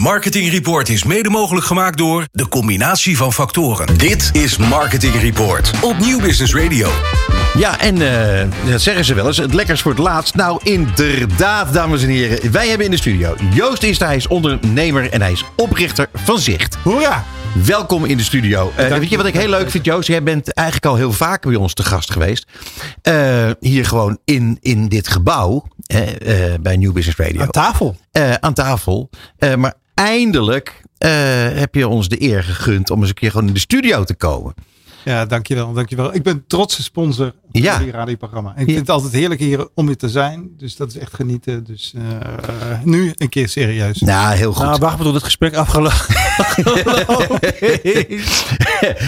Marketing Report is mede mogelijk gemaakt door de combinatie van factoren. Dit is Marketing Report op Nieuw Business Radio. Ja, en eh, dat zeggen ze wel eens. Het lekkers voor het laatst. Nou, inderdaad, dames en heren. Wij hebben in de studio Joost is hij is ondernemer en hij is oprichter van Zicht. Hoera! Welkom in de studio. Eh, weet je wat ik heel leuk vind, Joost? Jij bent eigenlijk al heel vaak bij ons te gast geweest. Eh, hier gewoon in, in dit gebouw bij New Business Radio. Aan tafel. Eh, aan tafel. Eh, maar eindelijk eh, heb je ons de eer gegund om eens een keer gewoon in de studio te komen. Ja, dankjewel, dankjewel. Ik ben trotse sponsor Ja. jullie radioprogramma. En ik vind het altijd heerlijk hier om hier te zijn. Dus dat is echt genieten. Dus eh, nu een keer serieus. Nou, heel goed. Nou, wacht maar tot het gesprek afgelopen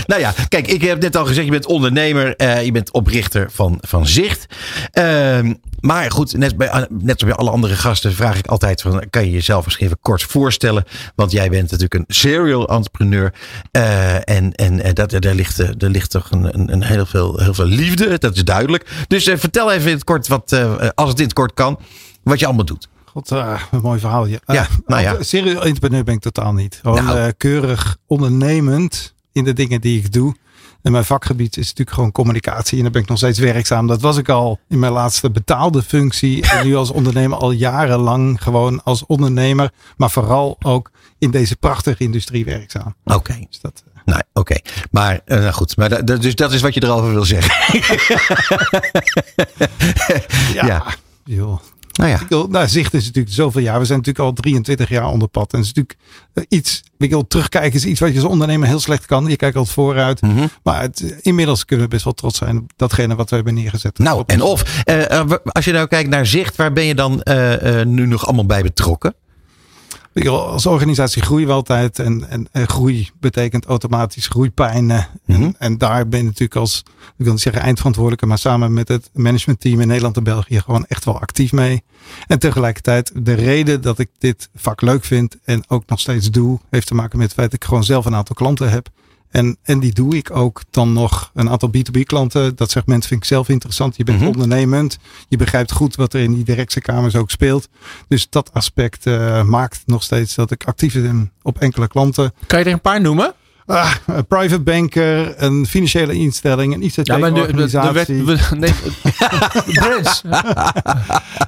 nou ja, kijk, ik heb net al gezegd, je bent ondernemer, eh, je bent oprichter van, van Zicht. Ehm, maar goed, net, bij, net als bij alle andere gasten vraag ik altijd van, kan je jezelf misschien even kort voorstellen? Want jij bent natuurlijk een serial entrepreneur. eh, en en dat, daar, ligt, daar ligt toch een, een, een heel, veel, heel veel liefde, dat is duidelijk. Dus eh, vertel even in het kort, wat, eh, als het in het kort kan, wat je allemaal doet. God, eh, een mooi verhaal. Ja, Ja, nou ja. Serieel entrepreneur ben ik totaal niet. Gewoon Nou. keurig ondernemend in de dingen die ik doe. En mijn vakgebied is natuurlijk gewoon communicatie. En daar ben ik nog steeds werkzaam. Dat was ik al in mijn laatste betaalde functie. En nu als ondernemer al jarenlang gewoon als ondernemer. Maar vooral ook in deze prachtige industrie werkzaam. Oké. Dus dat, eh, Nou, oké. Maar eh, nou goed, maar da- da- dus dat is wat je erover wil zeggen. ja, Ja. joh. nou ja. Wil- Nou, zicht is natuurlijk zoveel jaar. We zijn natuurlijk al 23 jaar onder pad. En het is natuurlijk eh, iets, ik wil terugkijken, is iets wat je als ondernemer heel slecht kan. Je kijkt altijd vooruit. Mhm. Maar het, inmiddels kunnen we best wel trots zijn op datgene wat we hebben neergezet. Nou, en of. eh, eh, als je nou kijkt naar zicht, waar ben je dan eh, eh, nu nog allemaal bij betrokken? Als organisatie groeien we altijd. En, en, en groei betekent automatisch groeipijn. eh, Mhm. en, en daar ben je natuurlijk als, ik wil niet zeggen eindverantwoordelijke, maar samen met het managementteam in Nederland en België gewoon echt wel actief mee. En tegelijkertijd, de reden dat ik dit vak leuk vind en ook nog steeds doe, heeft te maken met het feit dat ik gewoon zelf een aantal klanten heb. En, en die doe ik ook dan nog een aantal B2B klanten. Dat segment vind ik zelf interessant. Je bent Mhm. ondernemend. Je begrijpt goed wat er in die directe kamers ook speelt. Dus dat aspect eh, maakt nog steeds dat ik actief ben op enkele klanten. Kan je er een paar noemen? Ah, een private banker, een financiële instelling, een ICT-organisatie. de, de, nee, de brands.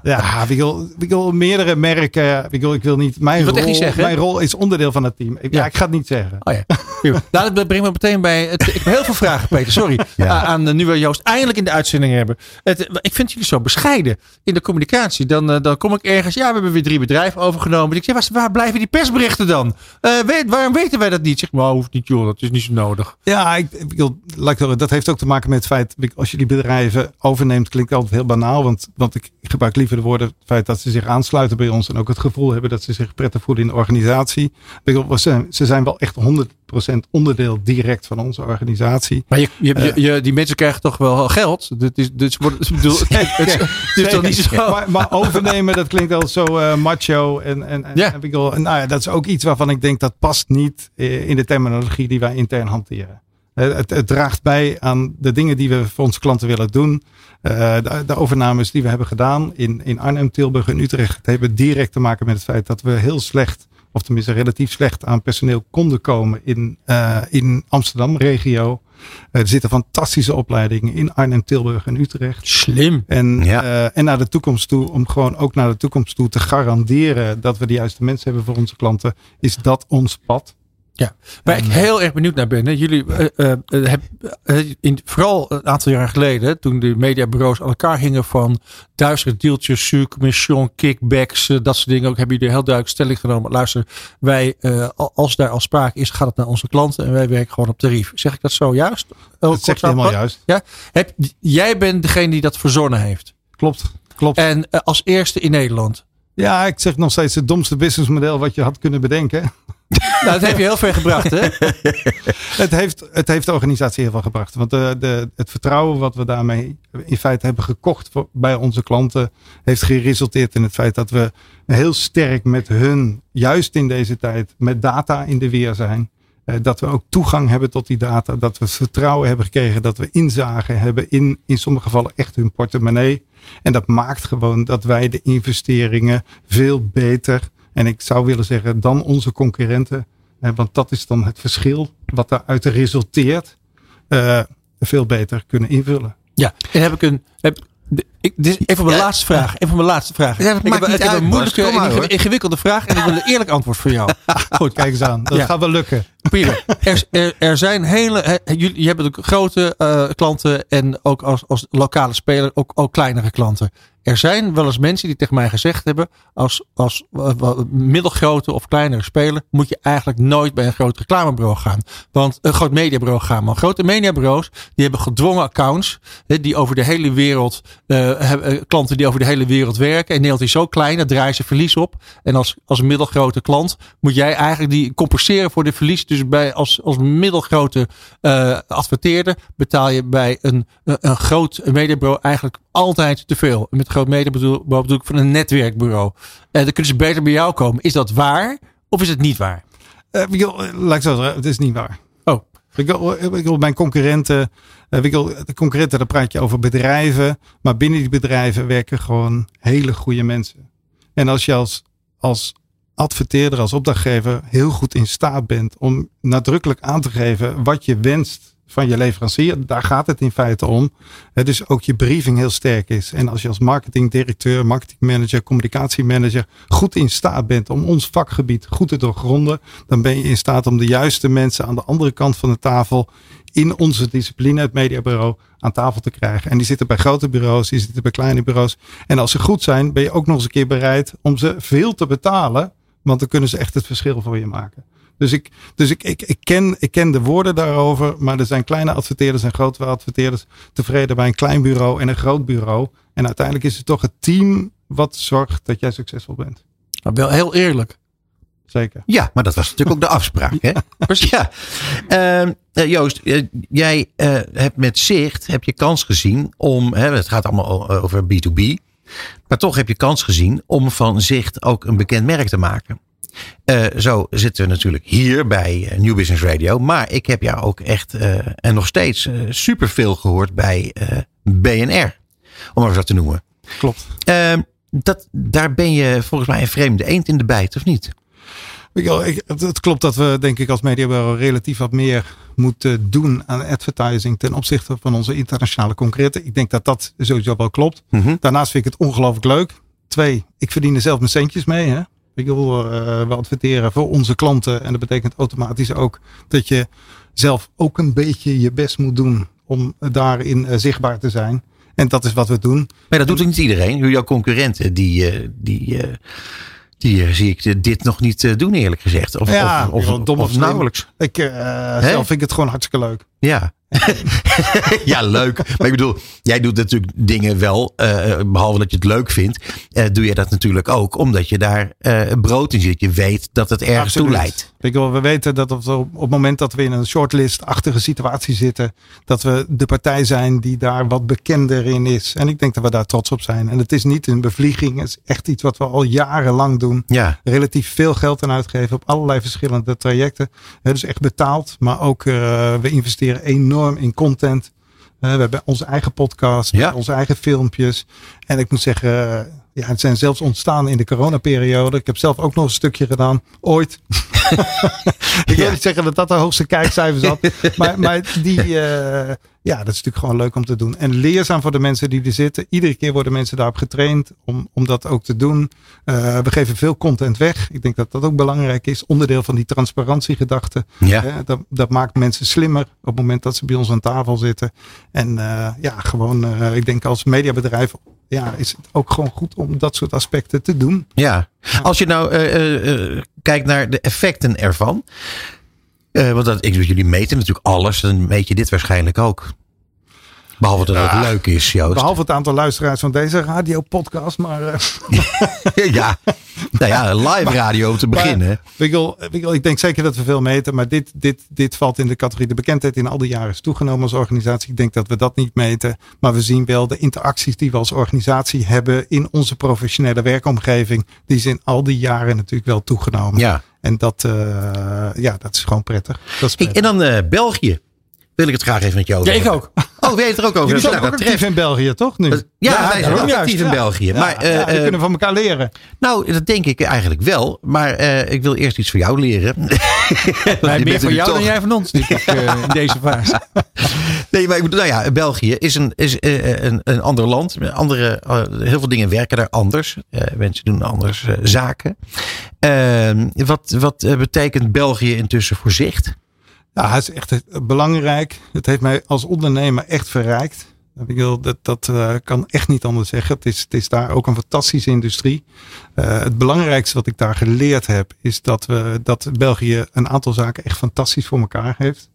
Ja, ik wil, ik wil meerdere merken. Ik wil, ik wil niet. Mijn rol, niet zeggen? mijn rol is onderdeel van het team. Ik, ja. Ja. ik ga het niet zeggen. Oh ja. Nou, dat brengt me meteen bij. Het, ik heb heel veel vragen, Peter. Sorry. Ja. Aan de nieuwe Joost eindelijk in de uitzending hebben. Het, ik vind jullie zo bescheiden in de communicatie. Dan, eh, dan kom ik ergens. Ja, we hebben weer drie bedrijven overgenomen. Ik zeg, waar, waar blijven die persberichten dan? Eh, weet, waarom weten wij dat niet? Ik Zeg, maar hoeft niet, joh. Dat is niet zo nodig. Ja, ik, ik dat heeft ook te maken met het feit, als je die bedrijven overneemt, klinkt altijd heel banaal. Want, want ik gebruik liever de woorden, het feit dat ze zich aansluiten bij ons en ook het gevoel hebben dat ze zich prettig voelen in de organisatie. Ze, zijn wel echt 100% onderdeel direct van onze organisatie. Maar je, je, je, je- die mensen krijgen toch wel geld? Dit is, dit wordt- bedoel, het, toch niet zo. Maar, maar overnemen, dat klinkt al zo eh, macho. En, en, Ja. en nou ja, dat is ook iets waarvan ik denk dat past niet eh, in de terminologie die wij intern hanteren. Eh, Het, het draagt bij aan de dingen die we voor onze klanten willen doen. Eh, de, de overnames die we hebben gedaan in, in Arnhem, Tilburg en Utrecht. Hebben direct te maken met het feit dat we heel slecht, of tenminste relatief slecht aan personeel konden komen in, eh, in Amsterdam regio. Eh, er zitten fantastische opleidingen in Arnhem, Tilburg en Utrecht. Slim. En, Ja. eh, en naar de toekomst toe, om gewoon ook naar de toekomst toe te garanderen dat we de juiste mensen hebben voor onze klanten, is dat ons pad. Ja, waar ik heel erg benieuwd naar ben. Hè. Jullie eh, eh, eh, heb, eh, in, vooral een aantal jaar geleden, toen de mediabureaus aan elkaar hingen van duizend deeltjes, submission, kickbacks, eh, dat soort dingen. Ook hebben jullie heel duidelijk stelling genomen. Luister, wij, eh, al- als daar al sprake is, gaat het naar onze klanten en wij werken gewoon op tarief. Zeg ik dat zojuist? Oh, Dat zeg helemaal juist. Ja? Heb, jij bent degene die dat verzonnen heeft. Klopt, klopt. En eh, als eerste in Nederland. Ja, ik zeg nog steeds het domste businessmodel wat je had kunnen bedenken. Nou, dat heb je heel ver gebracht, hè? het, heeft, het heeft de organisatie heel veel gebracht. Want de, de, het vertrouwen wat we daarmee in feite hebben gekocht bij onze klanten, heeft geresulteerd in het feit dat we heel sterk met hun, juist in deze tijd, met data in de weer zijn. Eh, dat we ook toegang hebben tot die data. Dat we vertrouwen hebben gekregen. Dat we inzagen hebben in, in sommige gevallen echt hun portemonnee. En dat maakt gewoon dat wij de investeringen veel beter En ik zou willen zeggen, dan onze concurrenten. want dat is dan het verschil wat daaruit resulteert. Uh, veel beter kunnen invullen. Ja, en heb ik een. Heb, ik, dit is even mijn laatste vraag. Even mijn laatste vraag. Ja, ik heb, ik heb een moeilijke, ingewikkelde vraag en ik wil een eerlijk antwoord voor jou. Goed, kijk eens aan. Dat gaat wel lukken. Prima. Er, er, er zijn hele. jullie je hebben ook grote uh, klanten en ook als, als lokale speler ook, ook kleinere klanten. Er zijn wel eens mensen die tegen mij gezegd hebben: als, als middelgrote of kleinere speler moet je eigenlijk nooit bij een groot reclamebureau gaan. Want een groot mediabureau gaan. Want grote mediabureaus die hebben gedwongen accounts die over de hele wereld, uh, hebben, klanten die over de hele wereld werken. En Nederland is zo klein, daar draaien ze verlies op. En als, als middelgrote klant moet jij eigenlijk die compenseren voor de verlies. Dus bij, als, als middelgrote uh, adverteerder betaal je bij een, een groot mediabureau eigenlijk altijd te veel. Met groot mediabureau bedoel ik van een netwerkbureau. En dan kunnen ze beter bij jou komen. Is dat waar of is het niet waar? Uh, laat ik zo zeggen, het is niet waar. Oh. Ik wil, ik wil mijn concurrenten, ik wil, de concurrenten, daar praat je over bedrijven. Maar binnen die bedrijven werken gewoon hele goede mensen. En als je als, als adverteerder, als opdrachtgever heel goed in staat bent om nadrukkelijk aan te geven wat je wenst van je leverancier. Daar gaat het in feite om. Dus ook je briefing heel sterk is. En als je als marketingdirecteur, marketingmanager, communicatiemanager goed in staat bent om ons vakgebied goed te doorgronden, dan ben je in staat om de juiste mensen aan de andere kant van de tafel in onze discipline, het mediabureau, aan tafel te krijgen. En die zitten bij grote bureaus, die zitten bij kleine bureaus. En als ze goed zijn, ben je ook nog eens een keer bereid om ze veel te betalen. Want dan kunnen ze echt het verschil voor je maken. Dus, ik, dus ik, ik, ik, ken, ik ken de woorden daarover. Maar er zijn kleine adverteerders en grote adverteerders tevreden bij een klein bureau en een groot bureau. En uiteindelijk is het toch het team wat zorgt dat jij succesvol bent. Maar wel heel eerlijk. Zeker. Ja, maar dat was natuurlijk ook de afspraak. Hè? Precies. Ja. Uh, Joost, uh, jij uh, hebt met Zicht heb je kans gezien om, hè, het gaat allemaal over B2B, maar toch heb je kans gezien om van Zicht ook een bekend merk te maken. Uh, zo zitten we natuurlijk hier bij uh, New Business Radio. Maar ik heb jou ook echt uh, en nog steeds superveel gehoord bij BNR. Om maar zo te noemen. Klopt. Ehm, dat, daar ben je volgens mij een vreemde eend in de bijt, of niet? Ik, het klopt dat we denk ik als mediabureau relatief wat meer moeten doen aan advertising ten opzichte van onze internationale concurrenten. Ik denk dat dat sowieso wel klopt. Mm -hmm. Daarnaast vind ik het ongelooflijk leuk. Twee, ik verdien er zelf mijn centjes mee. Hè? Ik wil uh, we adverteren voor onze klanten. En dat betekent automatisch ook dat je zelf ook een beetje je best moet doen om daarin uh, zichtbaar te zijn. En dat is wat we doen. Maar dat doet ook niet iedereen. Jouw concurrenten, die, uh, die, die zie ik dit nog niet doen eerlijk gezegd. Of, ja, of, of, dom of nauwelijks. Ik zelf vind ik het gewoon hartstikke leuk. Ja, ja, leuk. Maar ik bedoel, jij doet natuurlijk dingen wel, uh, behalve dat je het leuk vindt, uh, doe je dat natuurlijk ook omdat je daar uh, brood in zit. Je weet dat het ergens toe leidt. We weten dat op, op het moment dat we in een shortlist-achtige situatie zitten, dat we de partij zijn die daar wat bekender in is. En ik denk dat we daar trots op zijn. En het is niet een bevlieging, het is echt iets wat we al jarenlang doen. Ja. Relatief veel geld aan uitgeven op allerlei verschillende trajecten. Dus echt betaald, maar ook we investeren enorm in content. we hebben onze eigen podcast, ja. onze eigen filmpjes. En ik moet zeggen, ja, het zijn zelfs ontstaan in de coronaperiode. Ik heb zelf ook nog een stukje gedaan, ooit. ik wil ja. niet zeggen dat dat de hoogste kijkcijfers had. maar, maar die, uh, ja, dat is natuurlijk gewoon leuk om te doen. En leerzaam voor de mensen die er zitten. Iedere keer worden mensen daarop getraind om, om dat ook te doen. Uh, we geven veel content weg. Ik denk dat dat ook belangrijk is. Onderdeel van die transparantiegedachte. Ja. Uh, dat, dat maakt mensen slimmer op het moment dat ze bij ons aan tafel zitten. En ja, gewoon, ik denk als mediabedrijf ja, is het ook gewoon goed om dat soort aspecten te doen. Ja, als je nou uh, uh, kijkt naar de effecten ervan. Uh, want dat, ik, jullie meten natuurlijk alles. Dan meet je dit waarschijnlijk ook. Behalve dat het leuk is, Joost. Behalve het aantal luisteraars van deze radiopodcast. Maar, uh... ja, nou ja, live radio om te beginnen. Wiggle, ik denk zeker dat we veel meten. Maar dit, dit, dit valt in de categorie. De bekendheid in al die jaren is toegenomen als organisatie. Ik denk dat we dat niet meten. Maar we zien wel de interacties die we als organisatie hebben in onze professionele werkomgeving. Die zijn al die jaren natuurlijk wel toegenomen. Ja. En dat, uh, ja, dat is gewoon prettig. Dat is prettig. En dan uh, België. wil ik het graag even met jou Ja, ik ook. Oh, wil je het er ook over Jullie zijn ook Nou, actief in België, toch? Nu? treft- Ja, wij zijn ook actief in ja. België. Ja, maar, ja, we eh, kunnen van elkaar leren. nou, dat denk ik eigenlijk wel. Maar eh, ik wil eerst iets van jou leren. Meer er van jou toch. dan jij van ons eh, in deze fase. Nee, maar ik bedoel, nou ja, België is een, is, een, een ander land. Andere, heel veel dingen werken daar anders. Mensen doen anders zaken. Ehm, wat wat betekent België intussen voor zicht? Ja, het is echt eh, belangrijk. Het heeft mij als ondernemer echt verrijkt. Dat, dat eh, kan echt niet anders zeggen. Het is, het is daar ook een fantastische industrie. Eh, het belangrijkste wat ik daar geleerd heb, is dat, we, dat België een aantal zaken echt fantastisch voor elkaar heeft.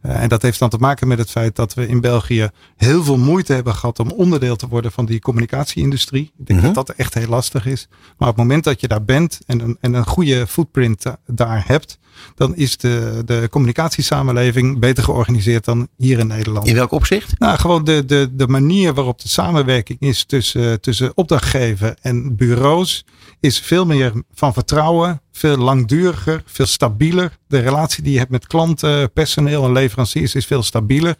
En dat heeft dan te maken met het feit dat we in België heel veel moeite hebben gehad om onderdeel te worden van die communicatieindustrie. Ik denk Mhm. dat dat echt heel lastig is. Maar op het moment dat je daar bent en een, en een goede footprint da- daar hebt, dan is de, de communicatiesamenleving beter georganiseerd dan hier in Nederland. In welk opzicht? Nou, gewoon de, de, de manier waarop de samenwerking is tussen, tussen opdrachtgever en bureaus is veel meer van vertrouwen, veel langduriger, veel stabieler. De relatie die je hebt met klanten, personeel en leveranciers is veel stabieler.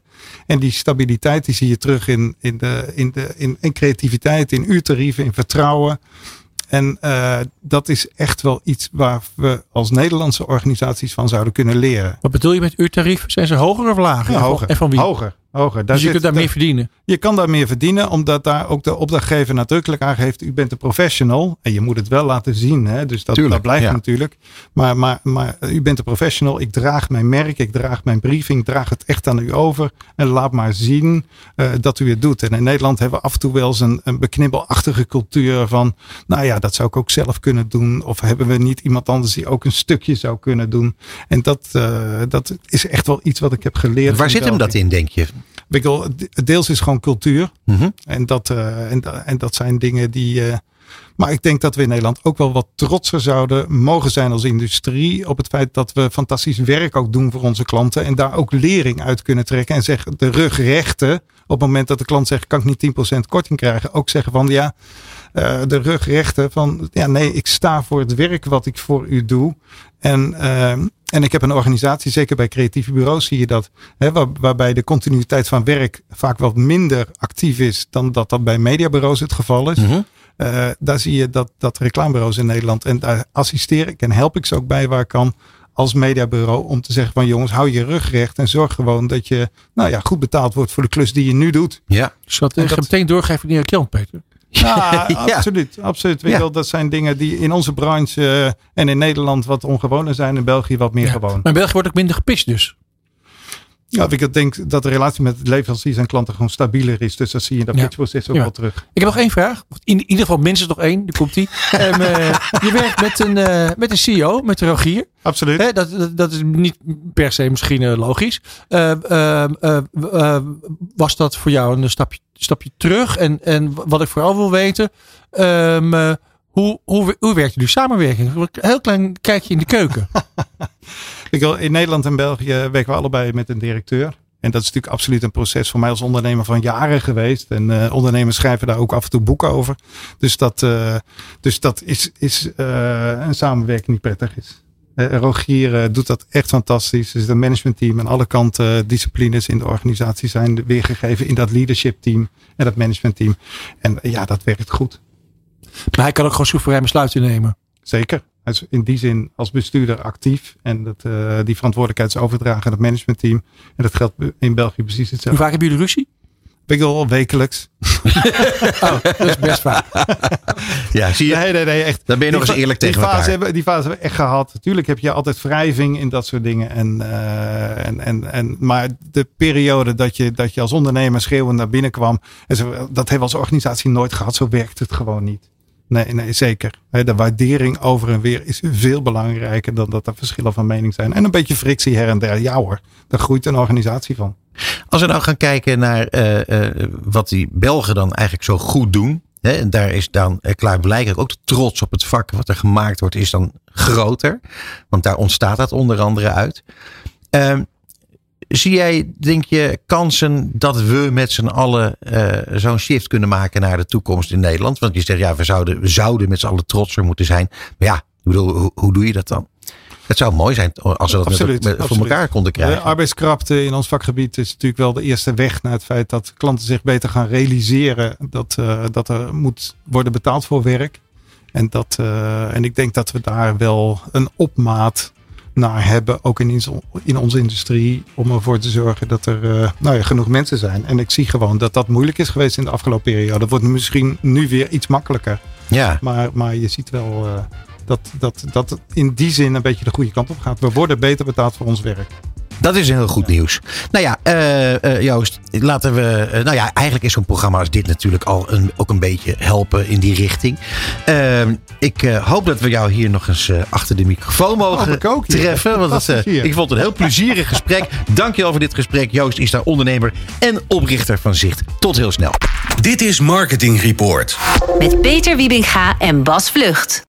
En die stabiliteit die zie je terug in, in, de, in, de, in, in creativiteit, in uurtarieven, in vertrouwen. En eh, dat is echt wel iets waar we als Nederlandse organisaties van zouden kunnen leren. Wat bedoel je met uurtarief? Zijn ze hoger of lager? Ja, hoger. En van wie? Hoger. Hoger. Daar dus je zit kunt daar de- meer verdienen. Je kan daar meer verdienen, omdat daar ook de opdrachtgever nadrukkelijk aangeeft: u bent een professional. En je moet het wel laten zien, hè? dus dat, Tuurlijk, dat blijft ja. natuurlijk. Maar, maar, maar u bent een professional. Ik draag mijn merk, ik draag mijn briefing, ik draag het echt aan u over. En laat maar zien eh, dat u het doet. En in Nederland hebben we af en toe wel eens een, een beknibbelachtige cultuur van: nou ja, dat zou ik ook zelf kunnen doen. Of hebben we niet iemand anders die ook een stukje zou kunnen doen? En dat, eh, dat is echt wel iets wat ik heb geleerd. Waar zit hem dat in, denk je? Ik wil, deels is gewoon cultuur. Mhm. En dat, eh, en, da- en dat zijn dingen die. eh, maar ik denk dat we in Nederland ook wel wat trotser zouden mogen zijn als industrie. Op het feit dat we fantastisch werk ook doen voor onze klanten. En daar ook lering uit kunnen trekken. En zeggen de rug rechten. Op het moment dat de klant zegt: kan ik niet 10% korting krijgen? Ook zeggen van ja. eh, de rug rechten van ja, nee, ik sta voor het werk wat ik voor u doe. En, ehm, en ik heb een organisatie, zeker bij creatieve bureaus zie je dat, hè, waar- waarbij de continuïteit van werk vaak wat minder actief is dan dat dat bij mediabureaus het geval is. Mhm. Eh, daar zie je dat, dat reclamebureaus in Nederland, en daar assisteer ik en help ik ze ook bij waar ik kan als mediabureau om te zeggen van jongens, hou je rug recht en zorg gewoon dat je nou ja, goed betaald wordt voor de klus die je nu doet. Ja. Dus dat- meteen doorgeven aan Erik Jan, Peter. Ja, Ja. absoluut. absoluut. Weet Ja. dat zijn dingen die in onze branche eh, en in Nederland wat ongewoner zijn, in België wat meer Ja. gewoon. Maar in België wordt ook minder gepist dus. Ja, ik denk dat de relatie met leveranciers en klanten gewoon stabieler is. Dus dat zie je in dat pitchproces ook wel terug. Ik heb nog één vraag. In ieder geval minstens nog één. Daar komt die. Ehm, je werkt met een, eh, met een CEO, met Rogier. Absoluut. Hè, dat, dat, dat is niet per se misschien eh, logisch. Eh, ehm, eh, eh, was dat voor jou een stapje, stapje terug? En, en wat ik vooral wil weten, ehm, eh, hoe, hoe, hoe werkt jullie samenwerking? Heel klein kijkje in de keuken. In Nederland en België werken we allebei met een directeur. En dat is natuurlijk absoluut een proces voor mij als ondernemer van jaren geweest. En eh, ondernemers schrijven daar ook af en toe boeken over. Dus dat, eh, dus dat is, is een samenwerking die prettig is. Eh, Rogier eh, doet dat echt fantastisch. Dus het managementteam en alle kanten eh, disciplines in de organisatie zijn weergegeven in dat leadership team en dat managementteam. En eh, ja, dat werkt goed. Maar hij kan ook gewoon soeverein besluiten nemen. Zeker. Hij is in die zin als bestuurder actief. En dat, eh, die verantwoordelijkheid is overdragen aan het managementteam. En dat geldt in België precies Hoe hetzelfde. vaak hebben jullie ruzie? Ik wil wekelijks. Oh, dat is best vaak. Ja, zie je? Nee, nee, nee, echt. Dan ben je nog Die eens eerlijk die tegen fase elkaar. Hebben, die fase hebben we echt gehad. Natuurlijk heb je altijd wrijving in dat soort dingen. En, eh, en, en, en, maar de periode dat je, dat je als ondernemer schreeuwend naar binnen kwam. En zo, dat hebben we als organisatie nooit gehad. Zo werkt het gewoon niet. Nee, nee, zeker. De waardering over en weer is veel belangrijker dan dat er verschillen van mening zijn. En een beetje frictie her en der. Ja hoor, daar groeit een organisatie van. Als we nou gaan kijken naar eh, eh, wat die Belgen dan eigenlijk zo goed doen. Hè, en daar is dan eh, klaarblijkelijk ook de trots op het vak wat er gemaakt wordt, is dan groter. Want daar ontstaat dat onder andere uit. Ehm, zie jij, denk je, kansen dat we met z'n allen eh, zo'n shift kunnen maken naar de toekomst in Nederland? Want je zegt, ja, we zouden, we zouden met z'n allen trotser moeten zijn. Maar ja, bedoel, hoe, hoe doe je dat dan? Het zou mooi zijn als we dat Absoluut, met, met, voor elkaar konden krijgen. De arbeidskrapte in ons vakgebied is natuurlijk wel de eerste weg naar het feit dat klanten zich beter gaan realiseren dat, uh, dat er moet worden betaald voor werk. En, dat, uh, en ik denk dat we daar wel een opmaat naar hebben, ook in, in onze industrie, om ervoor te zorgen dat er uh, nou ja, genoeg mensen zijn. En ik zie gewoon dat dat moeilijk is geweest in de afgelopen periode. Dat wordt misschien nu weer iets makkelijker. Ja. Maar, maar je ziet wel uh, dat, dat, dat het in die zin een beetje de goede kant op gaat. We worden beter betaald voor ons werk. Dat is heel goed nieuws. Nou ja, uh, uh, Joost, laten we. Uh, nou ja, eigenlijk is zo'n programma als dit natuurlijk al een, ook een beetje helpen in die richting. Ehm, ik hoop dat we jou hier nog eens achter de microfoon mogen ook, treffen. Want dat, ik vond het een heel plezierig gesprek. Dankjewel voor dit gesprek. Joost is daar ondernemer en oprichter van Zicht. Tot heel snel. Dit is Marketing Report. Met Peter Wiebinga en Bas Vlucht.